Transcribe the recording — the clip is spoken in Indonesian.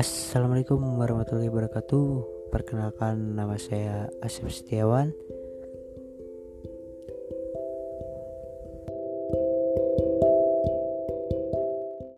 Assalamualaikum warahmatullahi wabarakatuh. Perkenalkan nama saya Asep Setiawan.